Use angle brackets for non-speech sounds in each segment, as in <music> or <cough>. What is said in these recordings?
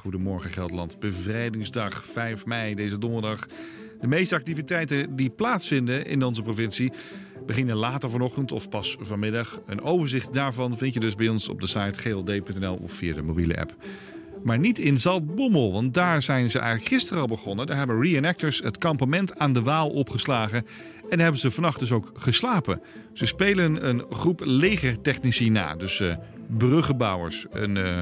Goedemorgen Gelderland, bevrijdingsdag 5 mei, deze donderdag. De meeste activiteiten die plaatsvinden in onze provincie beginnen later vanochtend of pas vanmiddag. Een overzicht daarvan vind je dus bij ons op de site gld.nl of via de mobiele app. Maar niet in Zaltbommel, want daar zijn ze eigenlijk gisteren al begonnen. Daar hebben reenactors het kampement aan de Waal opgeslagen. En hebben ze vannacht dus ook geslapen. Ze spelen een groep legertechnici na. Dus uh, bruggenbouwers, een, uh,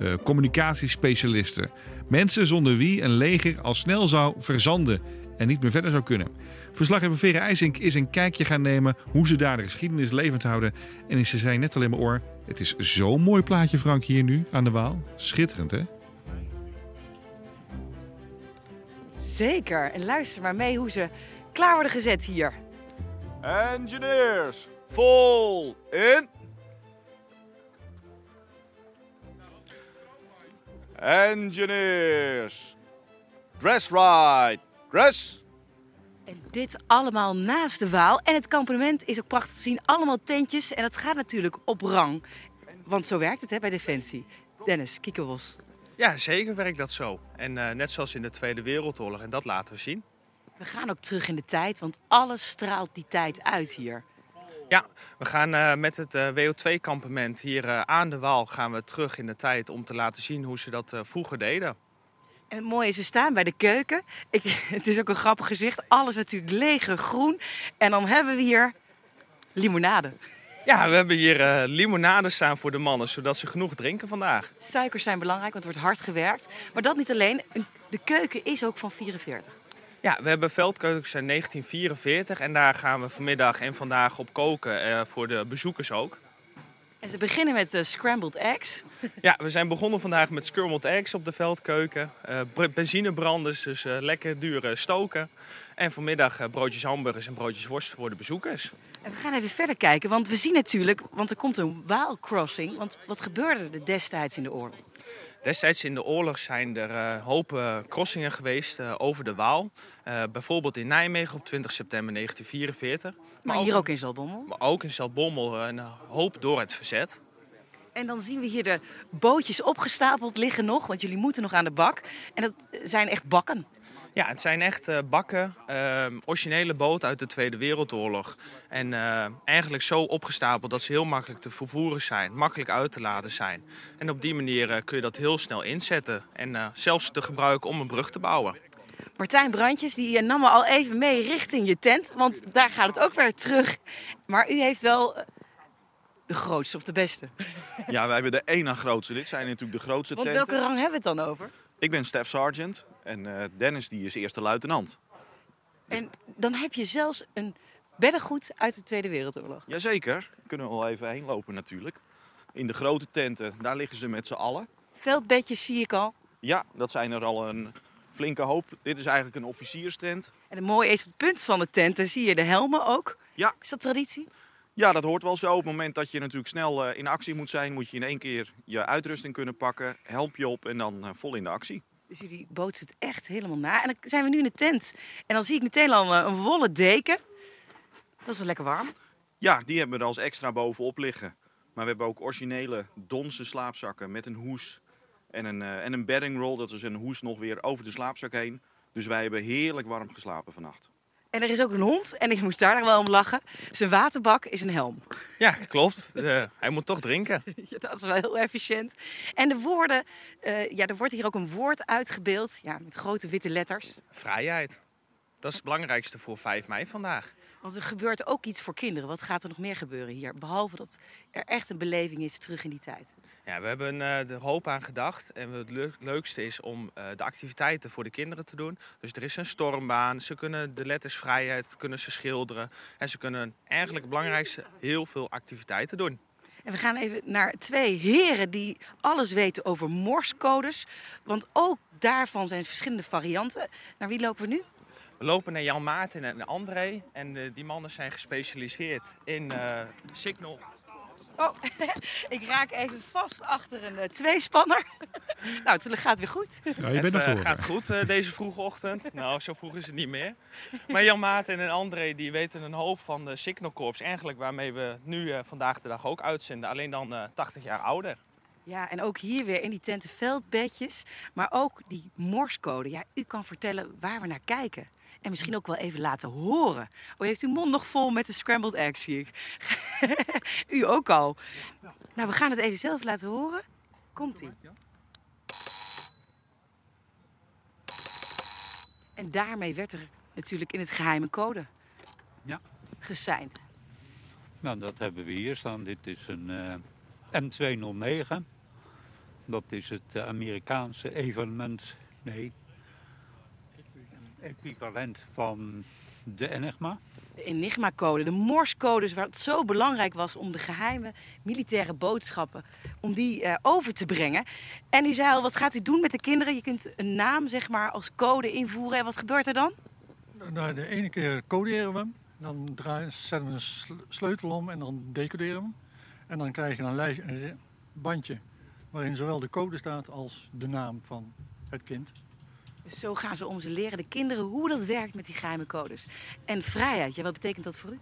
uh, communicatiespecialisten. Mensen zonder wie een leger al snel zou verzanden en niet meer verder zou kunnen. Verslaggever Vera IJsink is een kijkje gaan nemen hoe ze daar de geschiedenis levend houden. En ze zei net al in mijn oor, het is zo'n mooi plaatje Frank hier nu aan de Waal. Schitterend hè? Zeker. En luister maar mee hoe ze klaar worden gezet hier. Engineers, vol in. Engineers, dress right, dress. En dit allemaal naast de Waal. En het kampement is ook prachtig te zien. Allemaal tentjes. En dat gaat natuurlijk op rang. Want zo werkt het hè, bij Defensie. Dennis, Kiekewos. Ja, zeker werkt dat zo. En uh, net zoals in de Tweede Wereldoorlog. En dat laten we zien. We gaan ook terug in de tijd, want alles straalt die tijd uit hier. Ja, we gaan uh, met het uh, WO2-kampement hier uh, aan de Waal gaan we terug in de tijd om te laten zien hoe ze dat vroeger deden. En het mooie is, we staan bij de keuken. Ik, <laughs> het is ook een grappig gezicht. Alles natuurlijk leger groen. En dan hebben we hier limonade. Ja, we hebben hier limonade staan voor de mannen, zodat ze genoeg drinken vandaag. Suikers zijn belangrijk, want er wordt hard gewerkt. Maar dat niet alleen, de keuken is ook van 44. Ja, we hebben veldkeukens in 1944 en daar gaan we vanmiddag en vandaag op koken uh, voor de bezoekers ook. En ze beginnen met uh, scrambled eggs. <laughs> Ja, we zijn begonnen vandaag met scrambled eggs op de veldkeuken. Uh, benzinebranders, dus lekker dure stoken. En vanmiddag broodjes hamburgers en broodjes worst voor de bezoekers. En we gaan even verder kijken, want we zien natuurlijk, want er komt een waalcrossing. Want wat gebeurde er destijds in de oorlog? Destijds in de oorlog zijn er uh, hopen crossingen geweest uh, over de Waal. Uh, bijvoorbeeld in Nijmegen op 20 september 1944. Maar, maar hier ook, in Zaltbommel? Maar ook in Zaltbommel een hoop door het verzet. En dan zien we hier de bootjes opgestapeld liggen nog, want jullie moeten nog aan de bak. En dat zijn echt bakken. Ja, het zijn echt uh, bakken, uh, originele boten uit de Tweede Wereldoorlog. En uh, eigenlijk zo opgestapeld dat ze heel makkelijk te vervoeren zijn, makkelijk uit te laden zijn. En op die manier kun je dat heel snel inzetten en zelfs te gebruiken om een brug te bouwen. Martijn Brandjes die nam me al even mee richting je tent, want daar gaat het ook weer terug. Maar u heeft wel de grootste of de beste. Ja, wij hebben de één na grootste. Dit zijn natuurlijk de grootste Want tenten. welke rang hebben we het dan over? Ik ben Stef Sergeant en uh, Dennis die is eerste luitenant. En dan heb je zelfs een beddengoed uit de Tweede Wereldoorlog. Jazeker, kunnen we wel even heen lopen natuurlijk. In de grote tenten, daar liggen ze met z'n allen. Veldbedjes zie ik al. Ja, dat zijn er al een flinke hoop. Dit is eigenlijk een officierstent. En het mooie is, op het punt van de tenten zie je de helmen ook. Ja. Is dat traditie? Ja, dat hoort wel zo. Op het moment dat je natuurlijk snel uh, in actie moet zijn, moet je in één keer je uitrusting kunnen pakken, helmpje op en dan uh, vol in de actie. Dus jullie boot zit echt helemaal na. En dan zijn we nu in de tent. En dan zie ik meteen al een, een wollen deken. Dat is wel lekker warm. Ja, die hebben we er als extra bovenop liggen. Maar we hebben ook originele donse slaapzakken met een hoes en een, en een bedding roll. Dat is een hoes nog weer over de slaapzak heen. Dus wij hebben heerlijk warm geslapen vannacht. En er is ook een hond, en ik moest daar nog wel om lachen. Zijn waterbak is een helm. Ja, klopt. Uh, hij moet toch drinken. <laughs> ja, dat is wel heel efficiënt. En de woorden, uh, ja, er wordt hier ook een woord uitgebeeld, ja, met grote witte letters. Vrijheid. Dat is het belangrijkste voor 5 mei vandaag. Want er gebeurt ook iets voor kinderen. Wat gaat er nog meer gebeuren hier? Behalve dat er echt een beleving is terug in die tijd. Ja, we hebben er hoop aan gedacht. En het le leukste is om uh, de activiteiten voor de kinderen te doen. Dus er is een stormbaan. Ze kunnen de letters vrijheid kunnen ze schilderen. En ze kunnen eigenlijk het belangrijkste heel veel activiteiten doen. En we gaan even naar twee heren die alles weten over morscodes. Want ook daarvan zijn verschillende varianten. Naar wie lopen we nu? We lopen naar Jan Maarten en André. En uh, die mannen zijn gespecialiseerd in signal Oh, <laughs> ik raak even vast achter een uh, tweespanner. <laughs> nou, het gaat weer goed. Ja, je bent het uh, gaat goed uh, deze vroege ochtend. nou, zo vroeg is het niet meer. Maar Jan Maarten en André die weten een hoop van de Signal Corps. Eigenlijk waarmee we nu vandaag de dag ook uitzenden. Alleen dan 80 jaar ouder. Ja, en ook hier weer in die tenten veldbedjes, maar ook die morscode. Ja, u kan vertellen waar we naar kijken. En misschien ook wel even laten horen. Oh, heeft uw mond nog vol met de scrambled eggs, zie ik. <laughs> u ook al. Nou, we gaan het even zelf laten horen. Komt-ie. En daarmee werd er natuurlijk in het geheime code Ja. geseind. Nou, dat hebben we hier staan. Dit is een eh, M209. Dat is het eh, Amerikaanse evenement, nee, equivalent van de Enigma. De Enigma-code, de Morse-codes, waar het zo belangrijk was om de geheime militaire boodschappen om die eh, over te brengen. En u zei al, wat gaat u doen met de kinderen? Je kunt een naam zeg maar als code invoeren. En wat gebeurt er dan? Nou, de ene keer coderen we hem, dan draaien, zetten we een sl- sleutel om en dan decoderen we hem. En dan krijg je een, lijst, een bandje waarin zowel de code staat als de naam van het kind. Zo gaan ze om. Ze leren de kinderen hoe dat werkt met die geheime codes. En vrijheid, ja, wat betekent dat voor u?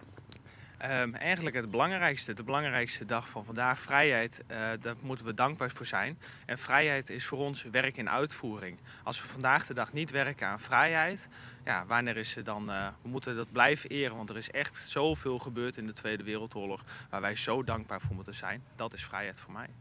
Ehm, eigenlijk het belangrijkste, de belangrijkste dag van vandaag, vrijheid, eh, daar moeten we dankbaar voor zijn. En vrijheid is voor ons werk in uitvoering. Als we vandaag de dag niet werken aan vrijheid, ja, wanneer is ze dan, eh, we moeten dat blijven eren, want er is echt zoveel gebeurd in de Tweede Wereldoorlog waar wij zo dankbaar voor moeten zijn. Dat is vrijheid voor mij.